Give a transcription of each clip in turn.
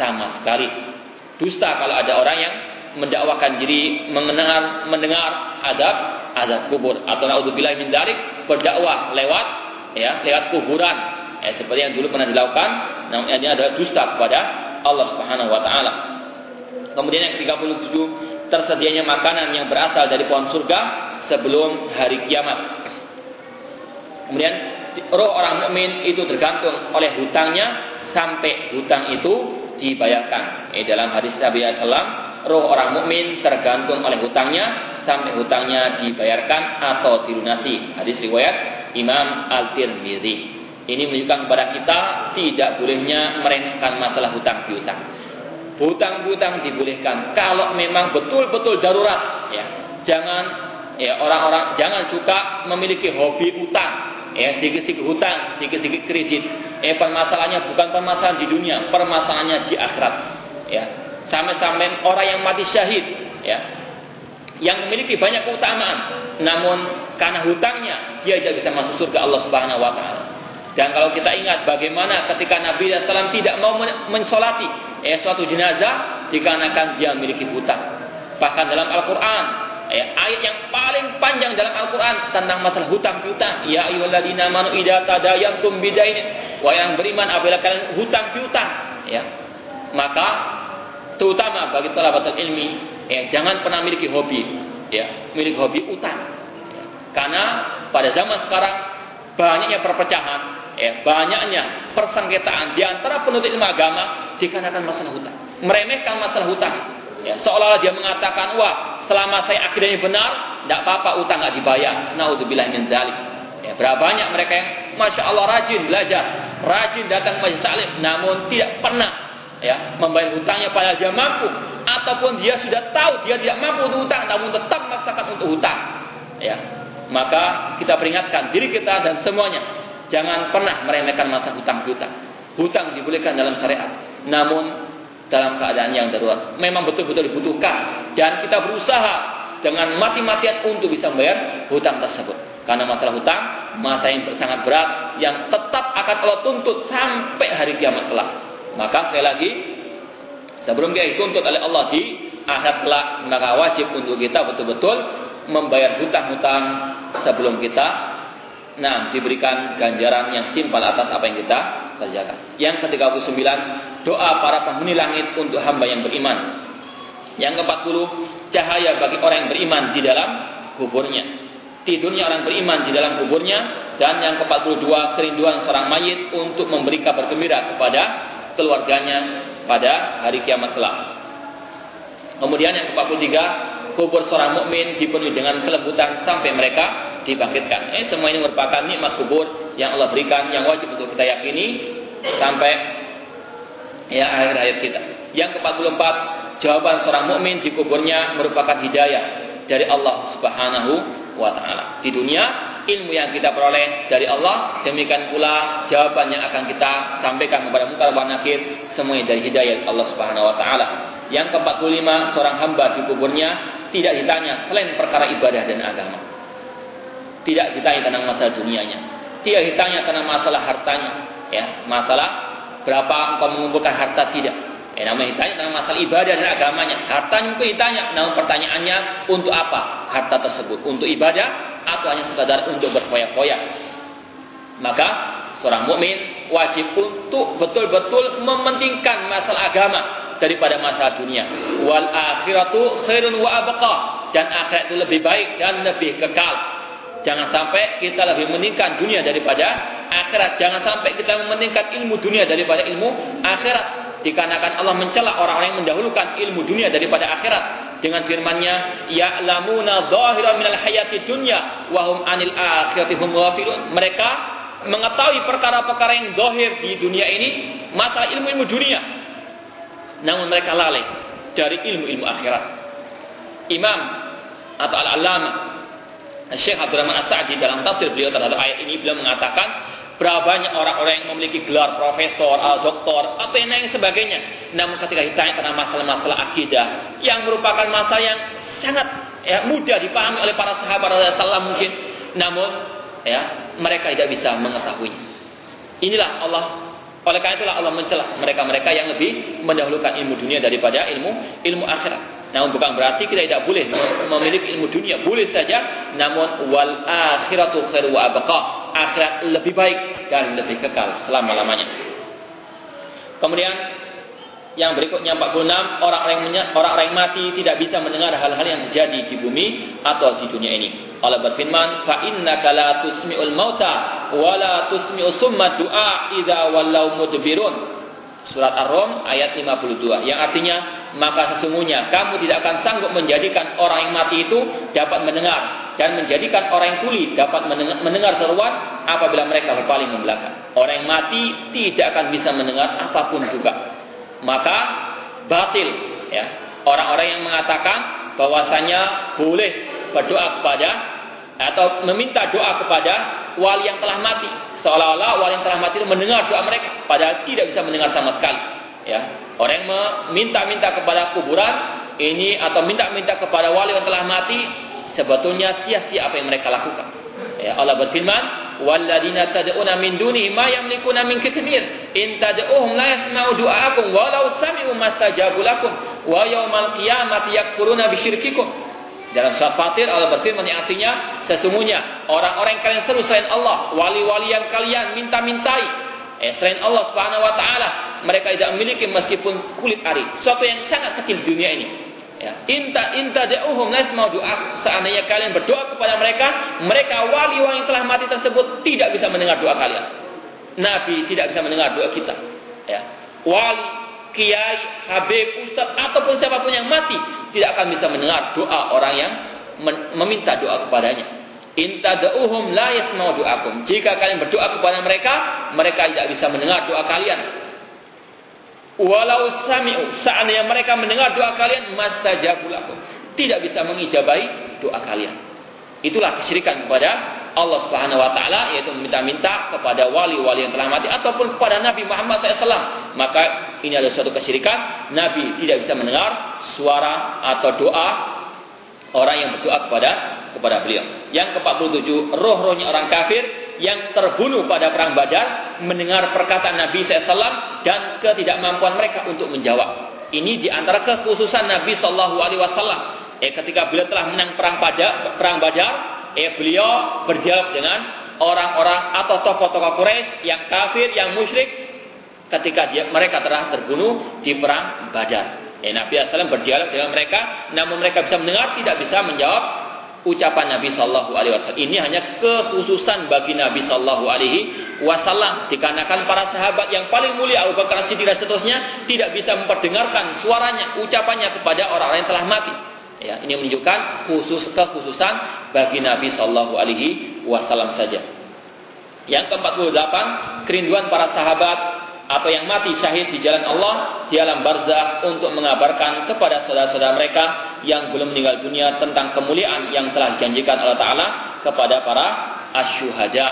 sama sekali. Dusta kalau ada orang yang mendakwakan diri mendengar mendengar adab azab kubur atau naudzubillah min dzalik berdakwah lewat ya lewat kuburan ya, seperti yang dulu pernah dilakukan namun ini adalah dusta kepada Allah Subhanahu wa taala. Kemudian yang ke-37 tersedianya makanan yang berasal dari pohon surga sebelum hari kiamat. Kemudian roh orang mukmin itu tergantung oleh hutangnya sampai hutang itu dibayarkan. Eh, dalam hadis Nabi SAW, roh orang mukmin tergantung oleh hutangnya sampai hutangnya dibayarkan atau dilunasi. Hadis riwayat Imam Al-Tirmidzi. Ini menunjukkan kepada kita tidak bolehnya meremehkan masalah hutang piutang. Hutang-hutang dibolehkan kalau memang betul-betul darurat ya. Jangan ya orang-orang jangan suka memiliki hobi utang ya sedikit-sedikit hutang, sedikit-sedikit kredit. Eh permasalahannya bukan permasalahan di dunia, permasalahannya di akhirat. Ya. Sampai-sampai orang yang mati syahid, ya. Yang memiliki banyak keutamaan, namun karena hutangnya dia tidak bisa masuk surga Allah Subhanahu wa taala. Dan kalau kita ingat bagaimana ketika Nabi SAW tidak mau mensolati eh, suatu jenazah dikarenakan dia memiliki hutang. Bahkan dalam Al-Quran ya, ayat yang paling panjang dalam Al-Quran tentang masalah hutang piutang. Ya ayyuhalladzina amanu idza tadayantum bidain. Wa yang beriman apabila kalian hutang piutang, ya. Maka terutama bagi talabatul ilmi, ya, jangan pernah memiliki hobi, ya, memiliki hobi utang. Ya. Karena pada zaman sekarang banyaknya perpecahan, ya, banyaknya persengketaan di antara penuntut ilmu agama dikarenakan masalah hutang. Meremehkan masalah hutang. Ya, seolah-olah dia mengatakan, wah selama saya akidahnya benar, tidak apa-apa utang nggak dibayar. Naudzubillah min dzalik. Ya, berapa banyak mereka yang masya Allah rajin belajar, rajin datang ke majlis taklim, namun tidak pernah ya membayar hutangnya pada dia mampu, ataupun dia sudah tahu dia tidak mampu untuk hutang, namun tetap memaksakan untuk hutang. Ya, maka kita peringatkan diri kita dan semuanya jangan pernah meremehkan masa hutang hutang. Hutang dibolehkan dalam syariat, namun dalam keadaan yang darurat. Memang betul-betul dibutuhkan dan kita berusaha dengan mati-matian untuk bisa membayar hutang tersebut. Karena masalah hutang, masalah yang sangat berat yang tetap akan Allah tuntut sampai hari kiamat kelak. Maka sekali lagi, sebelum kita dituntut oleh Allah di akhirat kelak, maka wajib untuk kita betul-betul membayar hutang-hutang sebelum kita nah diberikan ganjaran yang setimpal atas apa yang kita kerjakan. Yang ke-39 doa para penghuni langit untuk hamba yang beriman. Yang ke-40, cahaya bagi orang yang beriman di dalam kuburnya. Tidurnya orang beriman di dalam kuburnya dan yang ke-42 kerinduan seorang mayit untuk memberi kabar gembira kepada keluarganya pada hari kiamat kelak. Kemudian yang ke-43, kubur seorang mukmin dipenuhi dengan kelembutan sampai mereka dibangkitkan. Eh semua ini merupakan nikmat kubur yang Allah berikan yang wajib untuk kita yakini sampai ya akhir hayat kita. Yang ke-44, jawaban seorang mukmin di kuburnya merupakan hidayah dari Allah Subhanahu wa taala. Di dunia, ilmu yang kita peroleh dari Allah, demikian pula jawaban yang akan kita sampaikan kepada muka nakir semuanya dari hidayah Allah Subhanahu wa taala. Yang ke-45, seorang hamba di kuburnya tidak ditanya selain perkara ibadah dan agama. Tidak ditanya tentang masalah dunianya. Tidak ditanya tentang masalah hartanya, ya, masalah berapa engkau mengumpulkan harta tidak. Eh, namanya ditanya tentang masalah ibadah dan agamanya. Harta itu ditanya, namun pertanyaannya untuk apa harta tersebut? Untuk ibadah atau hanya sekadar untuk berfoya-foya? Maka seorang mukmin wajib untuk betul-betul mementingkan masalah agama daripada masalah dunia. Wal akhiratu khairun wa abqa dan akhirat itu lebih baik dan lebih kekal. Jangan sampai kita lebih meningkat dunia daripada akhirat. Jangan sampai kita mementingkan ilmu dunia daripada ilmu akhirat. Dikarenakan Allah mencela orang-orang yang mendahulukan ilmu dunia daripada akhirat dengan firman-Nya, "Ya'lamuna dhahiran minal hayati dunya wa hum 'anil akhirati hum ghafilun." Mereka mengetahui perkara-perkara yang zahir di dunia ini, masa ilmu-ilmu dunia. Namun mereka lalai dari ilmu-ilmu akhirat. Imam atau al-alama Syekh Abdurrahman As-Sa'di dalam tafsir beliau terhadap ayat ini beliau mengatakan berapa banyak orang-orang yang memiliki gelar profesor, doktor atau yang lain sebagainya. Namun ketika ditanya tentang masalah-masalah akidah yang merupakan masalah yang sangat ya, mudah dipahami oleh para sahabat Rasulullah mungkin, namun ya mereka tidak bisa mengetahui. Inilah Allah Oleh karena itulah Allah mencela mereka-mereka yang lebih mendahulukan ilmu dunia daripada ilmu ilmu akhirat. Namun bukan berarti kita tidak boleh memiliki ilmu dunia, boleh saja. Namun wal akhiratu khairu abqa. Akhirat lebih baik dan lebih kekal selama-lamanya. Kemudian yang berikutnya 46 orang-orang yang orang-orang yang mati tidak bisa mendengar hal-hal yang terjadi di bumi atau di dunia ini. Allah berfirman, "Fa innaka la tusmi'ul mauta wa la summa du'a idza wallau mudbirun." Surat Ar-Rum ayat 52 yang artinya maka sesungguhnya kamu tidak akan sanggup menjadikan orang yang mati itu dapat mendengar. Dan menjadikan orang yang tuli dapat mendengar seruan apabila mereka berpaling membelakang. Orang yang mati tidak akan bisa mendengar apa pun juga. Maka batil ya. Orang-orang yang mengatakan bahwasanya boleh berdoa kepada atau meminta doa kepada wali yang telah mati. Seolah-olah wali yang telah mati itu mendengar doa mereka padahal tidak bisa mendengar sama sekali ya. Orang yang meminta-minta kepada kuburan ini atau minta-minta kepada wali yang telah mati sebetulnya sia-sia apa yang mereka lakukan. Ya Allah berfirman walladzina tad'una min duni ma yamlikuna min kismir in tad'uhum la yasma'u du'aakum walau sami'u mastajabu lakum wa yaumal qiyamati yakfuruna bisyirkikum dalam surat Fatir Allah berfirman yang artinya sesungguhnya orang-orang yang kalian seru selain Allah, wali-wali yang kalian minta-mintai eh, selain Allah Subhanahu wa taala, mereka tidak memiliki meskipun kulit ari, sesuatu yang sangat kecil di dunia ini. Ya. Inta inta da'uhum mau doa. Seandainya kalian berdoa kepada mereka, mereka wali-wali yang telah mati tersebut tidak bisa mendengar doa kalian. Nabi tidak bisa mendengar doa kita. Ya. Wali, kiai, habib, ustaz ataupun siapa pun yang mati tidak akan bisa mendengar doa orang yang meminta doa kepadanya. Inta da'uhum la yasma'u doakum. Jika kalian berdoa kepada mereka, mereka tidak bisa mendengar doa kalian. Walau sami'u seandainya mereka mendengar doa kalian mastajabu lakum. Tidak bisa mengijabahi doa kalian. Itulah kesyirikan kepada Allah Subhanahu wa taala yaitu meminta-minta kepada wali-wali yang telah mati ataupun kepada Nabi Muhammad SAW. Maka ini adalah suatu kesyirikan. Nabi tidak bisa mendengar suara atau doa orang yang berdoa kepada kepada beliau. Yang ke-47, roh-rohnya orang kafir yang terbunuh pada perang Badar mendengar perkataan Nabi SAW dan ketidakmampuan mereka untuk menjawab. Ini di antara kekhususan Nabi Shallallahu Alaihi Wasallam. Eh, ketika beliau telah menang perang pada perang Badar, eh, beliau berdialog dengan orang-orang atau tokoh-tokoh Quraisy yang kafir, yang musyrik, ketika dia, mereka telah terbunuh di perang Badar. Eh, Nabi SAW berdialog dengan mereka, namun mereka bisa mendengar, tidak bisa menjawab ucapan Nabi Shallallahu Alaihi Wasallam. Ini hanya kekhususan bagi Nabi Shallallahu Alaihi Wasallam. Dikarenakan para sahabat yang paling mulia Abu Bakar Siddiq dan seterusnya tidak bisa memperdengarkan suaranya ucapannya kepada orang-orang yang telah mati. Ya ini menunjukkan khusus kekhususan bagi Nabi Shallallahu Alaihi Wasallam saja. Yang ke-48 kerinduan para sahabat atau yang mati syahid di jalan Allah di alam barzah untuk mengabarkan kepada saudara-saudara mereka yang belum meninggal dunia tentang kemuliaan yang telah dijanjikan Allah Taala kepada para asyuhada.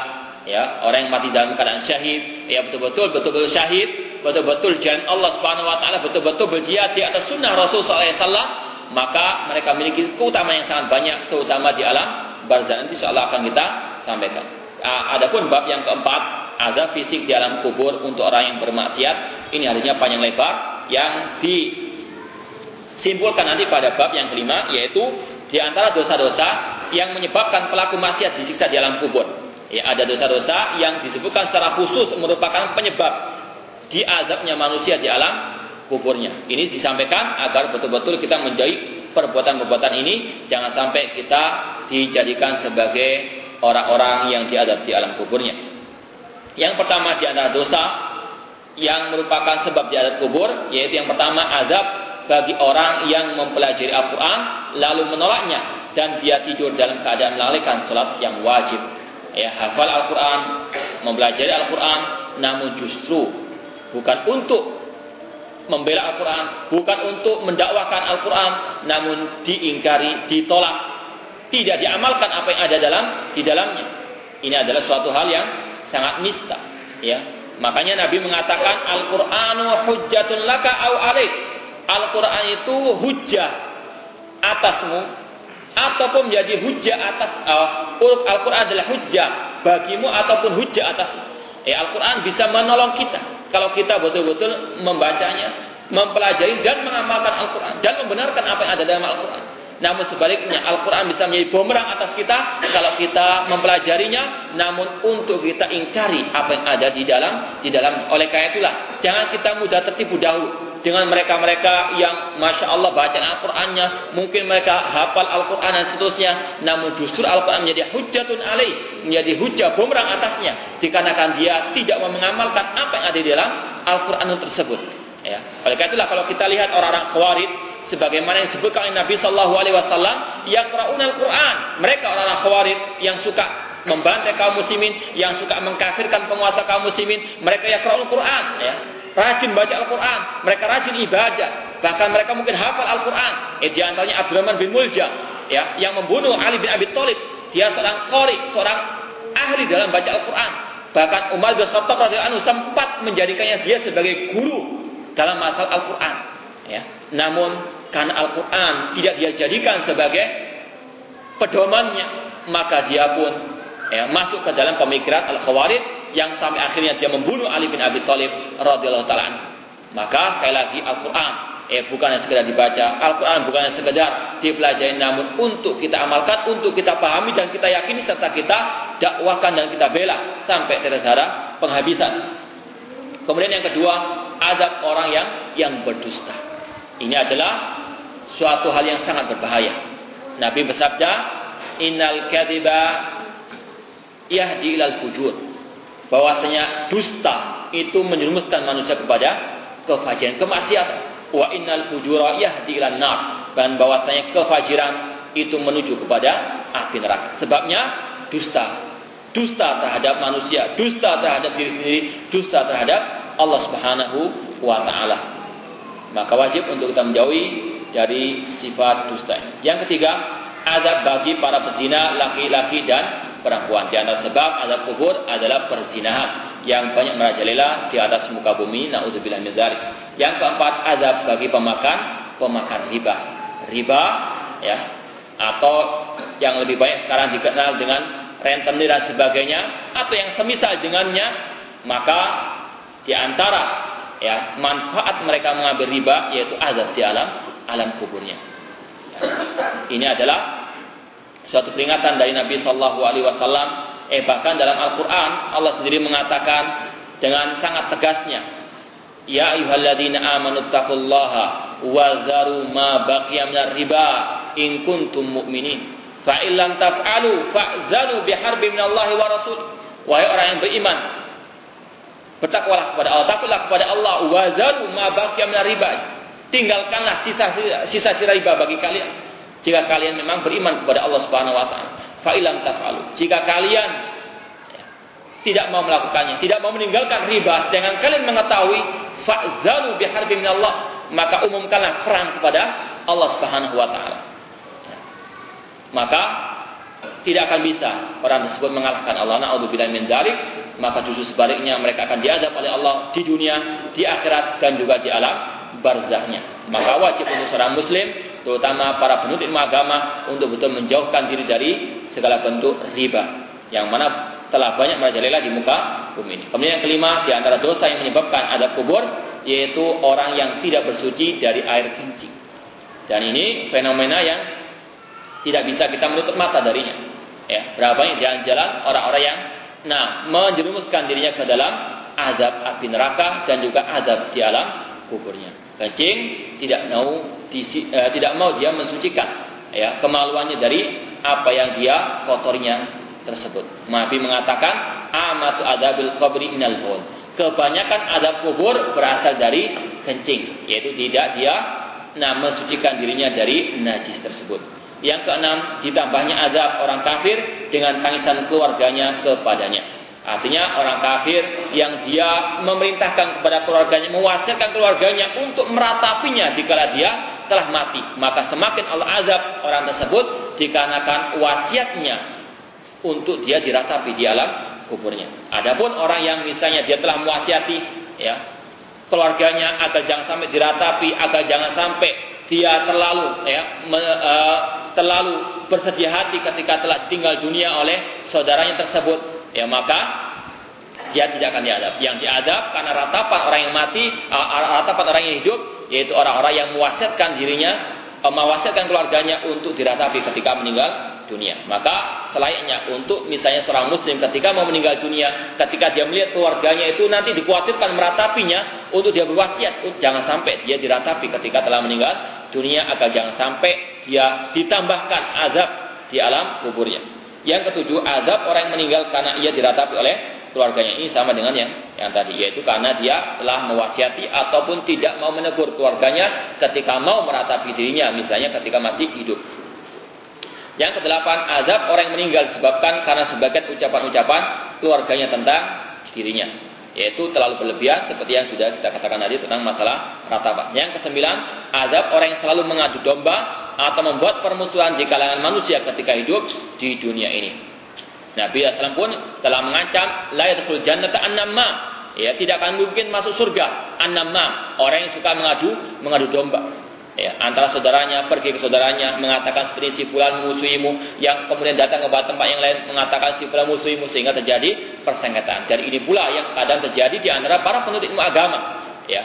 Ya orang yang mati dalam keadaan syahid ya betul-betul betul-betul syahid betul-betul jalan Allah Subhanahu wa taala betul-betul berjihad di atas sunnah Rasul sallallahu alaihi wasallam maka mereka memiliki keutamaan yang sangat banyak terutama di alam barzah nanti insyaallah akan kita sampaikan. Adapun bab yang keempat azab fisik di alam kubur untuk orang yang bermaksiat. Ini artinya panjang lebar yang disimpulkan nanti pada bab yang kelima yaitu di antara dosa-dosa yang menyebabkan pelaku maksiat disiksa di alam kubur. Ya, ada dosa-dosa yang disebutkan secara khusus merupakan penyebab diazabnya manusia di alam kuburnya. Ini disampaikan agar betul-betul kita menjauhi perbuatan-perbuatan ini jangan sampai kita dijadikan sebagai orang-orang yang diadab di alam kuburnya. Yang pertama di antara dosa yang merupakan sebab di adat kubur yaitu yang pertama azab bagi orang yang mempelajari Al-Quran lalu menolaknya dan dia tidur dalam keadaan melalaikan salat yang wajib. Ya, hafal Al-Quran, mempelajari Al-Quran, namun justru bukan untuk membela Al-Quran, bukan untuk mendakwakan Al-Quran, namun diingkari, ditolak, tidak diamalkan apa yang ada dalam di dalamnya. Ini adalah suatu hal yang sangat nista ya. Makanya Nabi mengatakan Al-Qur'anu hujjatun laka au alaik. Al-Qur'an itu hujjah atasmu ataupun menjadi hujjah atas uh, Al-Qur'an adalah hujjah bagimu ataupun hujjah atasmu. Eh Al-Qur'an bisa menolong kita kalau kita betul-betul membacanya, mempelajari dan mengamalkan Al-Quran dan membenarkan apa yang ada dalam Al-Quran. Namun sebaliknya Al-Quran bisa menjadi bumerang atas kita kalau kita mempelajarinya. Namun untuk kita ingkari apa yang ada di dalam di dalam. Oleh karena itulah jangan kita mudah tertipu dahulu dengan mereka-mereka yang masya Allah baca Al-Qurannya, mungkin mereka hafal Al-Quran dan seterusnya. Namun justru Al-Quran menjadi hujatun alaih, menjadi hujah bumerang atasnya, dikarenakan dia tidak mengamalkan apa yang ada di dalam Al-Quran tersebut. Ya. Oleh karena itulah kalau kita lihat orang-orang khawarij sebagaimana yang disebutkan oleh Nabi sallallahu alaihi wasallam yaqra'una al-Qur'an. Mereka orang-orang khawarij yang suka membantai kaum muslimin yang suka mengkafirkan penguasa kaum muslimin mereka yaqra'ul Qur'an ya. Rajin baca Al-Qur'an mereka rajin ibadah. Bahkan mereka mungkin hafal Al-Qur'an. Eh, di antaranya Abdurrahman bin Mulja ya yang membunuh Ali bin Abi Thalib. Dia seorang qari seorang ahli dalam baca Al-Qur'an. Bahkan Umar bin Khattab radhiyallahu anhu sempat menjadikannya dia sebagai guru dalam masalah Al-Qur'an ya. Namun karena Al-Quran tidak dia jadikan sebagai pedomannya, maka dia pun ya, masuk ke dalam pemikiran Al-Khawarid yang sampai akhirnya dia membunuh Ali bin Abi Thalib radhiyallahu taala Maka sekali lagi Al-Quran eh bukan yang sekedar dibaca, Al-Quran bukan yang sekedar dipelajari namun untuk kita amalkan, untuk kita pahami dan kita yakini serta kita dakwakan dan kita bela sampai tersara penghabisan. Kemudian yang kedua, adab orang yang yang berdusta. Ini adalah suatu hal yang sangat berbahaya. Nabi bersabda, "Innal kadhiba yahdi ilal fujur." Bahwasanya dusta itu menjerumuskan manusia kepada kefajiran, kemaksiatan. Wa innal fujura yahdi ilal nar. Dan bahwasanya kefajiran itu menuju kepada api neraka. Sebabnya dusta. Dusta terhadap manusia, dusta terhadap diri sendiri, dusta terhadap Allah Subhanahu wa taala. Maka wajib untuk kita menjauhi dari sifat dusta ini. Yang ketiga, adab bagi para pezina laki-laki dan perempuan. Di antara sebab adab kubur adalah perzinahan yang banyak merajalela di atas muka bumi. Naudzubillah min dzalik. Yang keempat, adab bagi pemakan pemakan riba. Riba ya atau yang lebih banyak sekarang dikenal dengan rentenir dan sebagainya atau yang semisal dengannya maka di antara ya manfaat mereka mengambil riba yaitu azab di alam alam kuburnya. Ini adalah suatu peringatan dari Nabi Shallallahu Alaihi Wasallam. Eh bahkan dalam Al-Quran Allah sendiri mengatakan dengan sangat tegasnya, Ya ayuhalladzina amanu taqullaha wa zaru ma baqiya minar riba in kuntum mu'minin. Fa illam taf'alu fa'zanu biharbin minallahi wa rasul. Wahai orang yang beriman, bertakwalah kepada Allah, takutlah kepada Allah wa zaru ma baqiya riba tinggalkanlah sisa-sisa riba bagi kalian jika kalian memang beriman kepada Allah Subhanahu wa taala. Fa ilam taf'alu. Jika kalian tidak mau melakukannya, tidak mau meninggalkan riba dengan kalian mengetahui fa'zanu biharbi Allah, maka umumkanlah perang kepada Allah Subhanahu wa taala. Maka tidak akan bisa orang tersebut mengalahkan Allah. Nauzubillah min dzalik, maka justru sebaliknya mereka akan diadab oleh Allah di dunia, di akhirat dan juga di alam barzahnya. Maka wajib untuk seorang muslim, terutama para penuntut agama untuk betul menjauhkan diri dari segala bentuk riba yang mana telah banyak merajalela di muka bumi ini. Kemudian yang kelima di antara dosa yang menyebabkan adab kubur yaitu orang yang tidak bersuci dari air kencing. Dan ini fenomena yang tidak bisa kita menutup mata darinya. Ya, berapa banyak jalan-jalan orang-orang yang nah menjerumuskan dirinya ke dalam azab api neraka dan juga azab di alam kuburnya. Kencing tidak mau disi, uh, tidak mau dia mensucikan ya kemaluannya dari apa yang dia kotornya tersebut. Nabi mengatakan amatu adabil qabri minal bawl. Kebanyakan adab kubur berasal dari kencing, yaitu tidak dia nah mensucikan dirinya dari najis tersebut. Yang keenam, ditambahnya adab orang kafir dengan tangisan keluarganya kepadanya. Artinya orang kafir yang dia memerintahkan kepada keluarganya, mewasiatkan keluarganya untuk meratapinya dikala dia telah mati. Maka semakin Allah azab orang tersebut dikarenakan wasiatnya untuk dia diratapi di alam kuburnya. Adapun orang yang misalnya dia telah mewasiati ya keluarganya agar jangan sampai diratapi, agar jangan sampai dia terlalu ya me, uh, terlalu bersedia hati ketika telah tinggal dunia oleh saudaranya tersebut ya maka dia tidak akan diadab. Yang diadab karena ratapan orang yang mati, ratapan orang yang hidup, yaitu orang-orang yang mewasiatkan dirinya, uh, mewasiatkan keluarganya untuk diratapi ketika meninggal dunia. Maka selayaknya untuk misalnya seorang muslim ketika mau meninggal dunia, ketika dia melihat keluarganya itu nanti dikhawatirkan meratapinya untuk dia berwasiat, jangan sampai dia diratapi ketika telah meninggal dunia agar jangan sampai dia ditambahkan azab di alam kuburnya. Yang ketujuh, azab orang yang meninggal karena ia diratapi oleh keluarganya ini sama dengan yang yang tadi yaitu karena dia telah mewasiati ataupun tidak mau menegur keluarganya ketika mau meratapi dirinya misalnya ketika masih hidup. Yang kedelapan, azab orang yang meninggal disebabkan karena sebagian ucapan-ucapan keluarganya tentang dirinya. Yaitu terlalu berlebihan seperti yang sudah kita katakan tadi tentang masalah ratapan. Yang kesembilan, azab orang yang selalu mengadu domba atau membuat permusuhan di kalangan manusia ketika hidup di dunia ini. Nabi SAW pun telah mengancam la yadkhul jannata annamam. Ya, tidak akan mungkin masuk surga annamam, orang yang suka mengadu mengadu domba ya, antara saudaranya pergi ke saudaranya mengatakan seperti si fulan musuhimu yang kemudian datang ke tempat yang lain mengatakan si fulan musuhimu sehingga terjadi persengketaan. Jadi ini pula yang kadang terjadi di antara para penuntut ilmu agama, ya,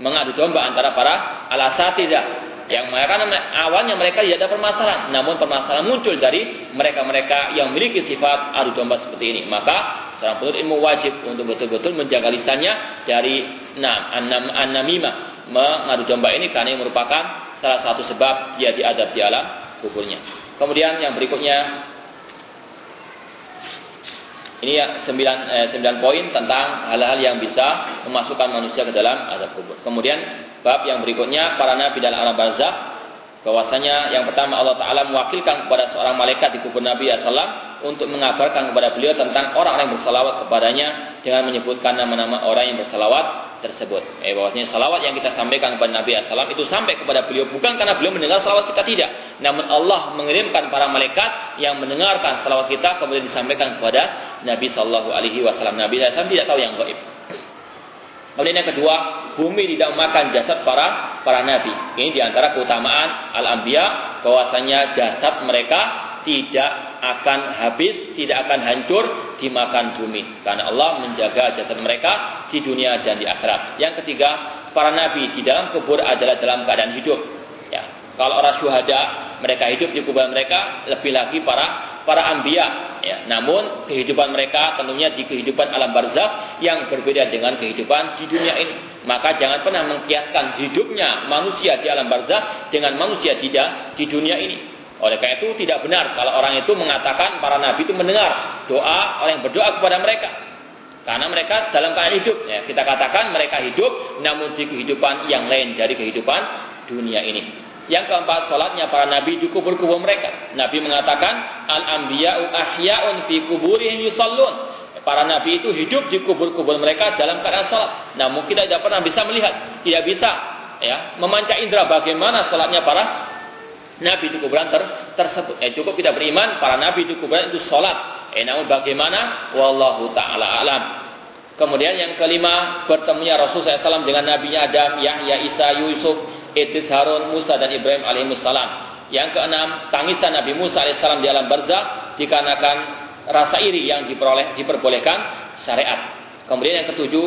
mengadu domba antara para alasatidah yang mereka awalnya mereka tidak ada permasalahan, namun permasalahan muncul dari mereka-mereka yang memiliki sifat adu domba seperti ini. Maka seorang penuntut ilmu wajib untuk betul-betul menjaga lisannya dari enam, enam, anamimah mengadu domba ini karena ini merupakan salah satu sebab dia diadab di alam kuburnya. Kemudian yang berikutnya ini ya sembilan, eh, sembilan poin tentang hal-hal yang bisa memasukkan manusia ke dalam adab kubur. Kemudian bab yang berikutnya para nabi dalam alam barzakh bahwasanya yang pertama Allah Taala mewakilkan kepada seorang malaikat di kubur Nabi SAW untuk mengabarkan kepada beliau tentang orang-orang yang bersalawat kepadanya dengan menyebutkan nama-nama orang yang bersalawat tersebut. Eh bahwasanya salawat yang kita sampaikan kepada Nabi Assalam itu sampai kepada beliau bukan karena beliau mendengar salawat kita tidak, namun Allah mengirimkan para malaikat yang mendengarkan salawat kita kemudian disampaikan kepada Nabi Shallallahu Alaihi Wasallam. Nabi Assalam tidak tahu yang gaib. Kemudian yang kedua, bumi tidak makan jasad para para nabi. Ini di antara keutamaan al-anbiya bahwasanya jasad mereka tidak akan habis, tidak akan hancur dimakan bumi. Karena Allah menjaga jasad mereka di dunia dan di akhirat. Yang ketiga, para nabi di dalam kubur adalah dalam keadaan hidup. Ya, kalau orang syuhada, mereka hidup di kubur mereka, lebih lagi para para ambia. Ya, namun kehidupan mereka tentunya di kehidupan alam barzakh yang berbeda dengan kehidupan di dunia ini. Maka jangan pernah mengkiaskan hidupnya manusia di alam barzakh dengan manusia tidak di dunia ini. Oleh karena itu tidak benar kalau orang itu mengatakan para nabi itu mendengar doa orang yang berdoa kepada mereka. Karena mereka dalam keadaan hidup. Ya, kita katakan mereka hidup namun di kehidupan yang lain dari kehidupan dunia ini. Yang keempat, sholatnya para nabi di kubur-kubur mereka. Nabi mengatakan, Al-anbiya'u ahya'un fi kuburihim yusallun. Para nabi itu hidup di kubur-kubur mereka dalam keadaan sholat. Namun kita tidak pernah bisa melihat, tidak bisa ya memanca indera bagaimana sholatnya para nabi di kuburan ter, tersebut. Eh, cukup kita beriman para nabi di kuburan itu sholat. Eh, namun bagaimana? Wallahu taala alam. Kemudian yang kelima bertemunya Rasul SAW dengan Nabi Adam, Yahya, Isa, Yusuf, Idris, Harun, Musa dan Ibrahim alaihissalam. Yang keenam tangisan Nabi Musa alaihissalam di alam barzah dikarenakan rasa iri yang diperoleh diperbolehkan syariat. Kemudian yang ketujuh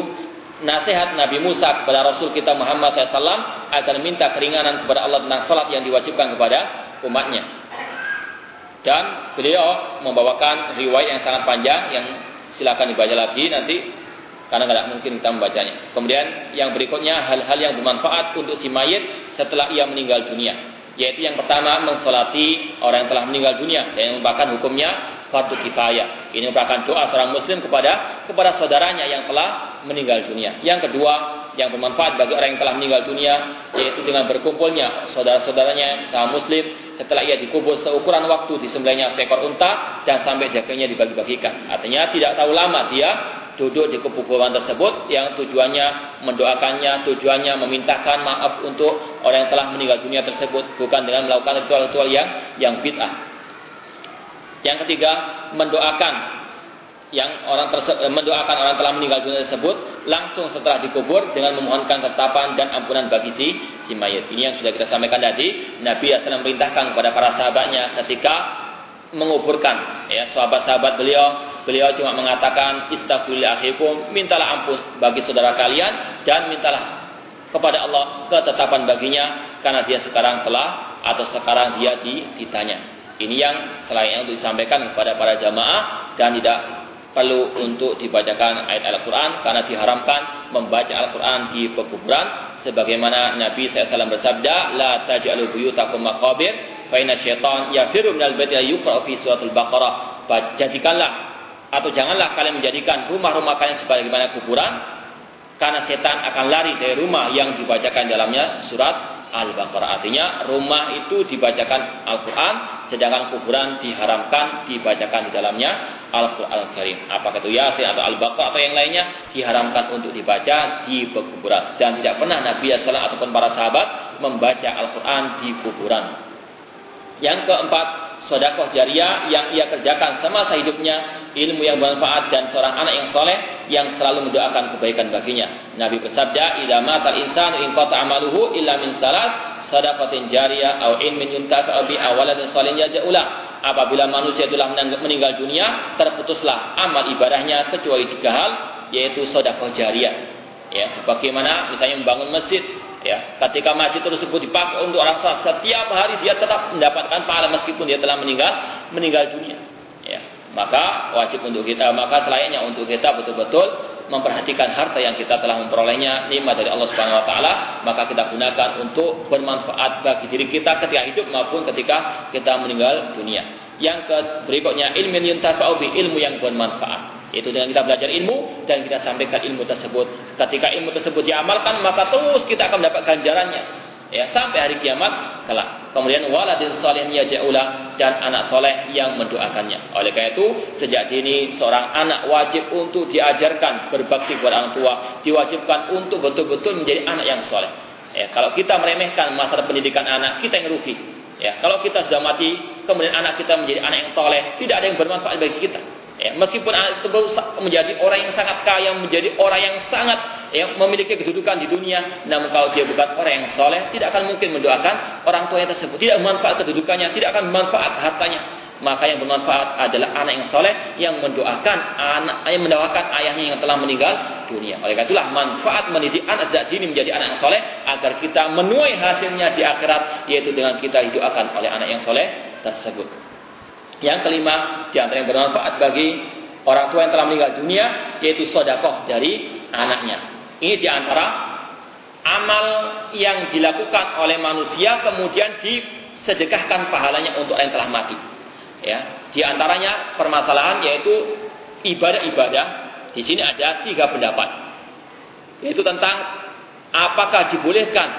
nasihat Nabi Musa kepada Rasul kita Muhammad SAW agar minta keringanan kepada Allah tentang salat yang diwajibkan kepada umatnya. Dan beliau membawakan riwayat yang sangat panjang yang silakan dibaca lagi nanti karena tidak mungkin kita membacanya. Kemudian yang berikutnya hal-hal yang bermanfaat untuk si mayit setelah ia meninggal dunia. Yaitu yang pertama mensolati orang yang telah meninggal dunia dan yang merupakan hukumnya fardu kifayah. Ini merupakan doa seorang muslim kepada kepada saudaranya yang telah meninggal dunia. Yang kedua, yang bermanfaat bagi orang yang telah meninggal dunia yaitu dengan berkumpulnya saudara-saudaranya kaum muslim setelah ia dikubur seukuran waktu disembelihnya seekor unta dan sampai dagingnya dibagi-bagikan. Artinya tidak tahu lama dia duduk di kuburan tersebut yang tujuannya mendoakannya, tujuannya memintakan maaf untuk orang yang telah meninggal dunia tersebut bukan dengan melakukan ritual-ritual yang yang bid'ah. Yang ketiga, mendoakan yang orang eh, mendoakan orang telah meninggal dunia tersebut langsung setelah dikubur dengan memohonkan ketetapan dan ampunan bagi si si mayat. Ini yang sudah kita sampaikan tadi. Nabi asal memerintahkan kepada para sahabatnya ketika menguburkan ya sahabat-sahabat beliau beliau cuma mengatakan istaghfirullah akhikum, mintalah ampun bagi saudara kalian dan mintalah kepada Allah ketetapan baginya karena dia sekarang telah atau sekarang dia ditanya. Ini yang selain untuk disampaikan kepada para jamaah dan tidak perlu untuk dibacakan ayat Al-Quran karena diharamkan membaca Al-Quran di pekuburan sebagaimana Nabi SAW bersabda la taj'alu buyutakum maqabir fa inna syaitan yafiru minal baiti yuqra fi suratul baqarah jadikanlah atau janganlah kalian menjadikan rumah-rumah kalian sebagaimana kuburan karena setan akan lari dari rumah yang dibacakan dalamnya surat Al-Baqarah. Artinya rumah itu dibacakan Al-Quran, sedangkan kuburan diharamkan dibacakan di dalamnya Al-Quran Al-Karim. Apakah itu Yasin atau Al-Baqarah atau yang lainnya diharamkan untuk dibaca di kuburan. Dan tidak pernah Nabi SAW ataupun para sahabat membaca Al-Quran di kuburan. Yang keempat, sodakoh jariah yang ia kerjakan semasa hidupnya, ilmu yang bermanfaat dan seorang anak yang soleh yang selalu mendoakan kebaikan baginya. Nabi bersabda, "Idza matal insanu in qata amaluhu illa min salat, sadaqatin jariyah au ilmin yuntafa'u bi awaladin salihin yaj'ula." Apabila manusia telah meninggal dunia, terputuslah amal ibadahnya kecuali tiga hal, yaitu sedekah jariah. Ya, sebagaimana misalnya membangun masjid, ya ketika masjid tersebut dipakai untuk orang sholat setiap hari dia tetap mendapatkan pahala meskipun dia telah meninggal meninggal dunia. Ya maka wajib untuk kita maka selayaknya untuk kita betul-betul memperhatikan harta yang kita telah memperolehnya nikmat dari Allah Subhanahu wa taala maka kita gunakan untuk bermanfaat bagi diri kita ketika hidup maupun ketika kita meninggal dunia. Yang ke berikutnya ilmu yang bermanfaat itu dengan kita belajar ilmu dan kita sampaikan ilmu tersebut. Ketika ilmu tersebut diamalkan, maka terus kita akan mendapat ganjarannya. Ya, sampai hari kiamat kelak. Kemudian waladin salih yaja'ulah dan anak soleh yang mendoakannya. Oleh karena itu, sejak dini seorang anak wajib untuk diajarkan berbakti kepada orang tua, diwajibkan untuk betul-betul menjadi anak yang soleh. Ya, kalau kita meremehkan masalah pendidikan anak, kita yang rugi. Ya, kalau kita sudah mati, kemudian anak kita menjadi anak yang toleh, tidak ada yang bermanfaat bagi kita. Ya, meskipun itu menjadi orang yang sangat kaya, menjadi orang yang sangat yang memiliki kedudukan di dunia, namun kalau dia bukan orang yang soleh, tidak akan mungkin mendoakan orang tuanya tersebut. Tidak bermanfaat kedudukannya, tidak akan bermanfaat hartanya. Maka yang bermanfaat adalah anak yang soleh yang mendoakan anak yang mendoakan ayahnya yang telah meninggal dunia. Oleh karena itulah manfaat mendidik anak sejak dini menjadi anak yang soleh agar kita menuai hasilnya di akhirat yaitu dengan kita didoakan oleh anak yang soleh tersebut. Yang kelima, di antara yang bermanfaat bagi orang tua yang telah meninggal dunia, yaitu sodakoh dari anaknya. Ini di antara amal yang dilakukan oleh manusia, kemudian disedekahkan pahalanya untuk yang telah mati. Ya, di antaranya permasalahan yaitu ibadah-ibadah. Di sini ada tiga pendapat, yaitu tentang apakah dibolehkan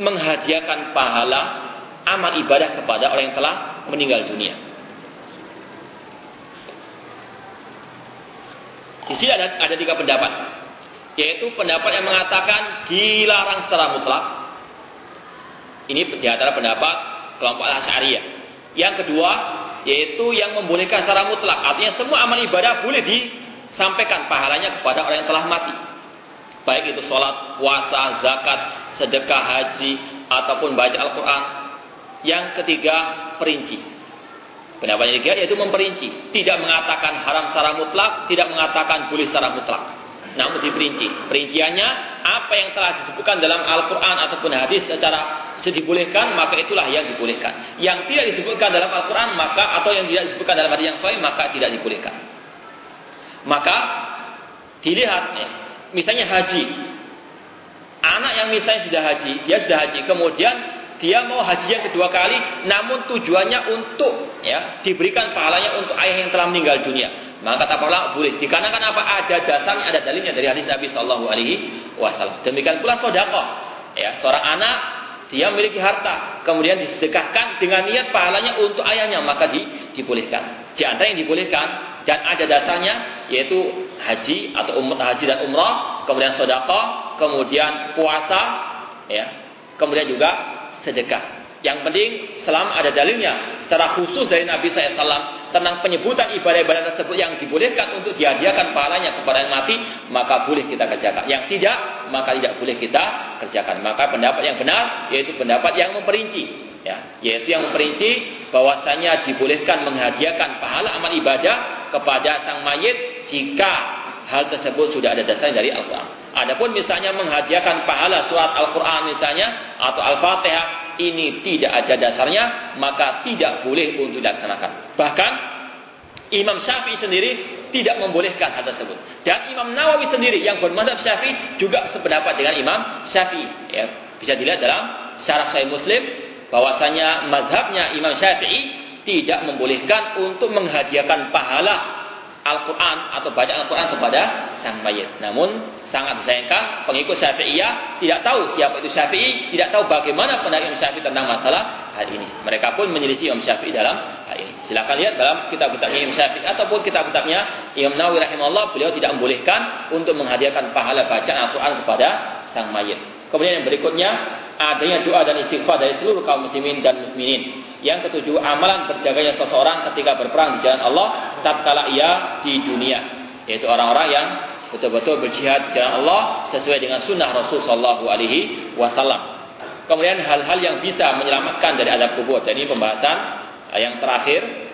menghadiahkan pahala amal ibadah kepada orang yang telah meninggal dunia. Di sini ada, ada tiga pendapat, yaitu pendapat yang mengatakan dilarang secara mutlak. Ini di antara pendapat kelompok Asy'ariyah. Yang kedua, yaitu yang membolehkan secara mutlak. Artinya semua amal ibadah boleh disampaikan pahalanya kepada orang yang telah mati. Baik itu sholat, puasa, zakat, sedekah, haji, ataupun baca Al-Quran. Yang ketiga, perinci. Pendapat yang ketiga yaitu memperinci, tidak mengatakan haram secara mutlak, tidak mengatakan boleh secara mutlak. Namun diperinci. Perinciannya apa yang telah disebutkan dalam Al-Qur'an ataupun hadis secara dibolehkan, maka itulah yang dibolehkan. Yang tidak disebutkan dalam Al-Qur'an maka atau yang tidak disebutkan dalam hadis yang sahih maka tidak dibolehkan. Maka dilihat ya, misalnya haji. Anak yang misalnya sudah haji, dia sudah haji, kemudian dia mau haji yang kedua kali namun tujuannya untuk ya diberikan pahalanya untuk ayah yang telah meninggal dunia. Maka kata para boleh. Dikarenakan apa? Ada dasarnya ada dalilnya dari hadis Nabi Shallallahu Alaihi Wasallam. Demikian pula sodako. Ya seorang anak dia memiliki harta kemudian disedekahkan dengan niat pahalanya untuk ayahnya maka di, dibolehkan. Di antara yang dibolehkan dan ada dasarnya yaitu haji atau umrah haji dan umrah kemudian sodako kemudian puasa ya kemudian juga sedekah. Yang penting selama ada dalilnya secara khusus dari Nabi SAW tentang penyebutan ibadah-ibadah tersebut yang dibolehkan untuk dihadiahkan pahalanya kepada yang mati, maka boleh kita kerjakan. Yang tidak, maka tidak boleh kita kerjakan. Maka pendapat yang benar yaitu pendapat yang memperinci, ya, yaitu yang memperinci bahwasanya dibolehkan menghadiahkan pahala amal ibadah kepada sang mayit jika hal tersebut sudah ada dasarnya dari Al-Quran. Adapun misalnya menghadiahkan pahala surat Al-Quran misalnya atau Al-Fatihah ini tidak ada dasarnya maka tidak boleh untuk dilaksanakan. Bahkan Imam Syafi'i sendiri tidak membolehkan hal tersebut. Dan Imam Nawawi sendiri yang bermadhab Syafi'i juga sependapat dengan Imam Syafi'i. Ya, bisa dilihat dalam syarah Sahih Muslim bahwasanya mazhabnya Imam Syafi'i tidak membolehkan untuk menghadiahkan pahala Al-Quran atau baca Al-Quran kepada sang mayit. Namun sangat disayangkan pengikut Syafi'iyah tidak tahu siapa itu Syafi'i, tidak tahu bagaimana pendapat Imam Syafi'i tentang masalah hal ini. Mereka pun menyelisih Imam Syafi'i dalam hal ini. Silakan lihat dalam kitab-kitabnya Imam Syafi'i ataupun kitab-kitabnya Imam Nawawi rahimahullah beliau tidak membolehkan untuk menghadiahkan pahala bacaan Al-Quran kepada sang mayit. Kemudian yang berikutnya adanya doa dan istighfar dari seluruh kaum muslimin dan mukminin. Yang ketujuh, amalan berjaganya seseorang ketika berperang di jalan Allah tatkala ia di dunia, yaitu orang-orang yang betul-betul berjihad di jalan Allah sesuai dengan sunnah Rasul Shallallahu Alaihi Wasallam. Kemudian hal-hal yang bisa menyelamatkan dari azab kubur. Jadi pembahasan eh, yang terakhir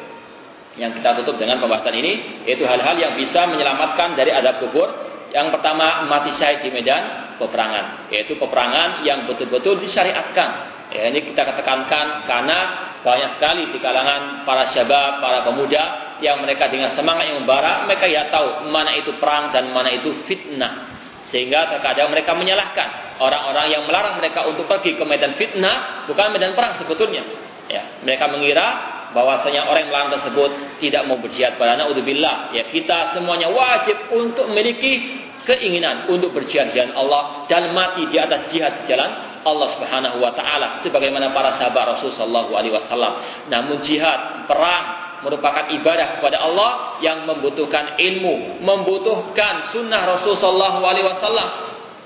yang kita tutup dengan pembahasan ini yaitu hal-hal yang bisa menyelamatkan dari azab kubur. Yang pertama mati syahid di medan peperangan, yaitu peperangan yang betul-betul disyariatkan. Ya, ini kita ketekankan karena banyak sekali di kalangan para syabab, para pemuda yang mereka dengan semangat yang membara, mereka ya tahu mana itu perang dan mana itu fitnah. Sehingga terkadang mereka menyalahkan orang-orang yang melarang mereka untuk pergi ke medan fitnah, bukan medan perang sebetulnya. Ya, mereka mengira bahwasanya orang yang melarang tersebut tidak mau berjihad pada naudzubillah. Ya, kita semuanya wajib untuk memiliki keinginan untuk berjihad jalan Allah dan mati di atas jihad di jalan Allah Subhanahu wa taala sebagaimana para sahabat Rasul sallallahu alaihi wasallam. Namun jihad, perang merupakan ibadah kepada Allah yang membutuhkan ilmu, membutuhkan sunnah Rasul sallallahu alaihi wasallam.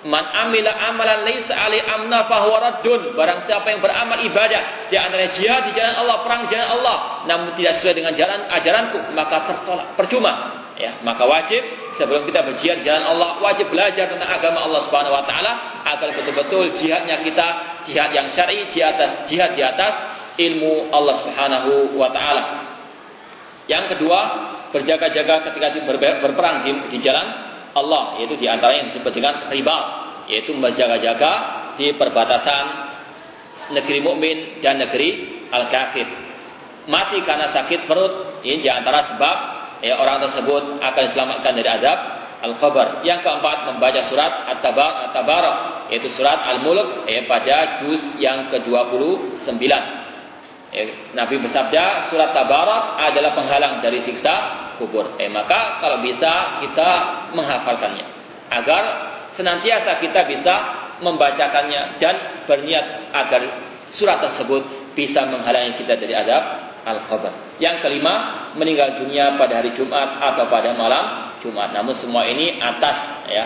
Man amila amalan laisa ali amna fahuwa raddun. Barang siapa yang beramal ibadah di antara jihad di jalan Allah, perang jalan Allah, namun tidak sesuai dengan jalan ajaranku, maka tertolak, percuma. Ya, maka wajib sebelum kita berjihad di jalan Allah wajib belajar tentang agama Allah Subhanahu wa taala agar betul-betul jihadnya kita jihad yang syar'i jihad jihad di atas ilmu Allah Subhanahu wa taala. Yang kedua, berjaga-jaga ketika berperang di, di jalan Allah yaitu di antara yang disebut dengan riba yaitu berjaga-jaga di perbatasan negeri mukmin dan negeri al-kafir. Mati karena sakit perut ini di antara sebab ya, orang tersebut akan diselamatkan dari azab al-qabr. Yang keempat membaca surat At-Tabarak yaitu surat Al-Mulk ya, pada juz yang ke-29. Ya, Nabi bersabda surat Tabarak adalah penghalang dari siksa kubur. Eh, maka kalau bisa kita menghafalkannya agar senantiasa kita bisa membacakannya dan berniat agar surat tersebut bisa menghalangi kita dari azab al-qabr. Yang kelima, meninggal dunia pada hari Jumat atau pada malam Jumat. Namun semua ini atas ya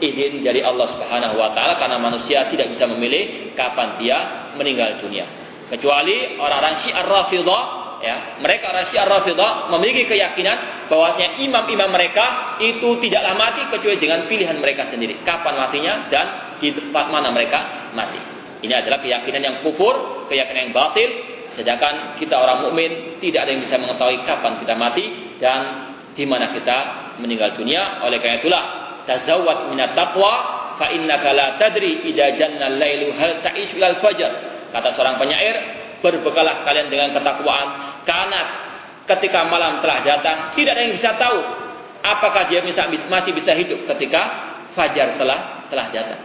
izin dari Allah Subhanahu wa taala karena manusia tidak bisa memilih kapan dia meninggal dunia. Kecuali orang-orang Syiar Rafidhah ya, mereka orang Syiar Rafidhah memiliki keyakinan bahwasanya imam-imam mereka itu tidaklah mati kecuali dengan pilihan mereka sendiri. Kapan matinya dan di tempat mana mereka mati. Ini adalah keyakinan yang kufur, keyakinan yang batil Sedangkan kita orang mukmin tidak ada yang bisa mengetahui kapan kita mati dan di mana kita meninggal dunia. Oleh karena itulah tazawwad minat taqwa fa innaka la tadri idza janna al-lailu hal ta'ish ilal fajr. Kata seorang penyair, berbekalah kalian dengan ketakwaan. Karena ketika malam telah datang tidak ada yang bisa tahu apakah dia bisa, masih bisa hidup ketika fajar telah telah datang.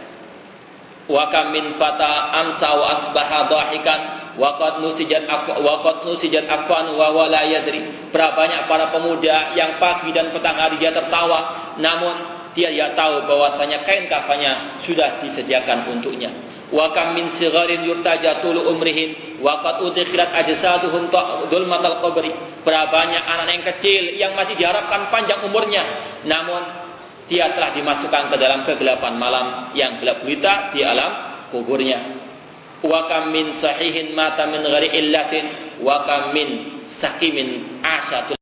Wa kam min fata amsa wa asbaha dhahikan waqad nusijat afwa waqad nusijat afwan wa wala yadri. Berapa banyak para pemuda yang pagi dan petang hari dia tertawa namun dia ya tahu bahwasanya kain kafannya sudah disediakan untuknya wa kam min sigharin yurtaja tulu umrihin wa qad udkhilat ajsaduhum dhulmatal qabri. Berapa anak yang kecil yang masih diharapkan panjang umurnya. Namun dia telah dimasukkan ke dalam kegelapan malam yang gelap gulita di alam kuburnya. Wa kam min sahihin mata min ghairi illatin wa kam min sakimin asyatul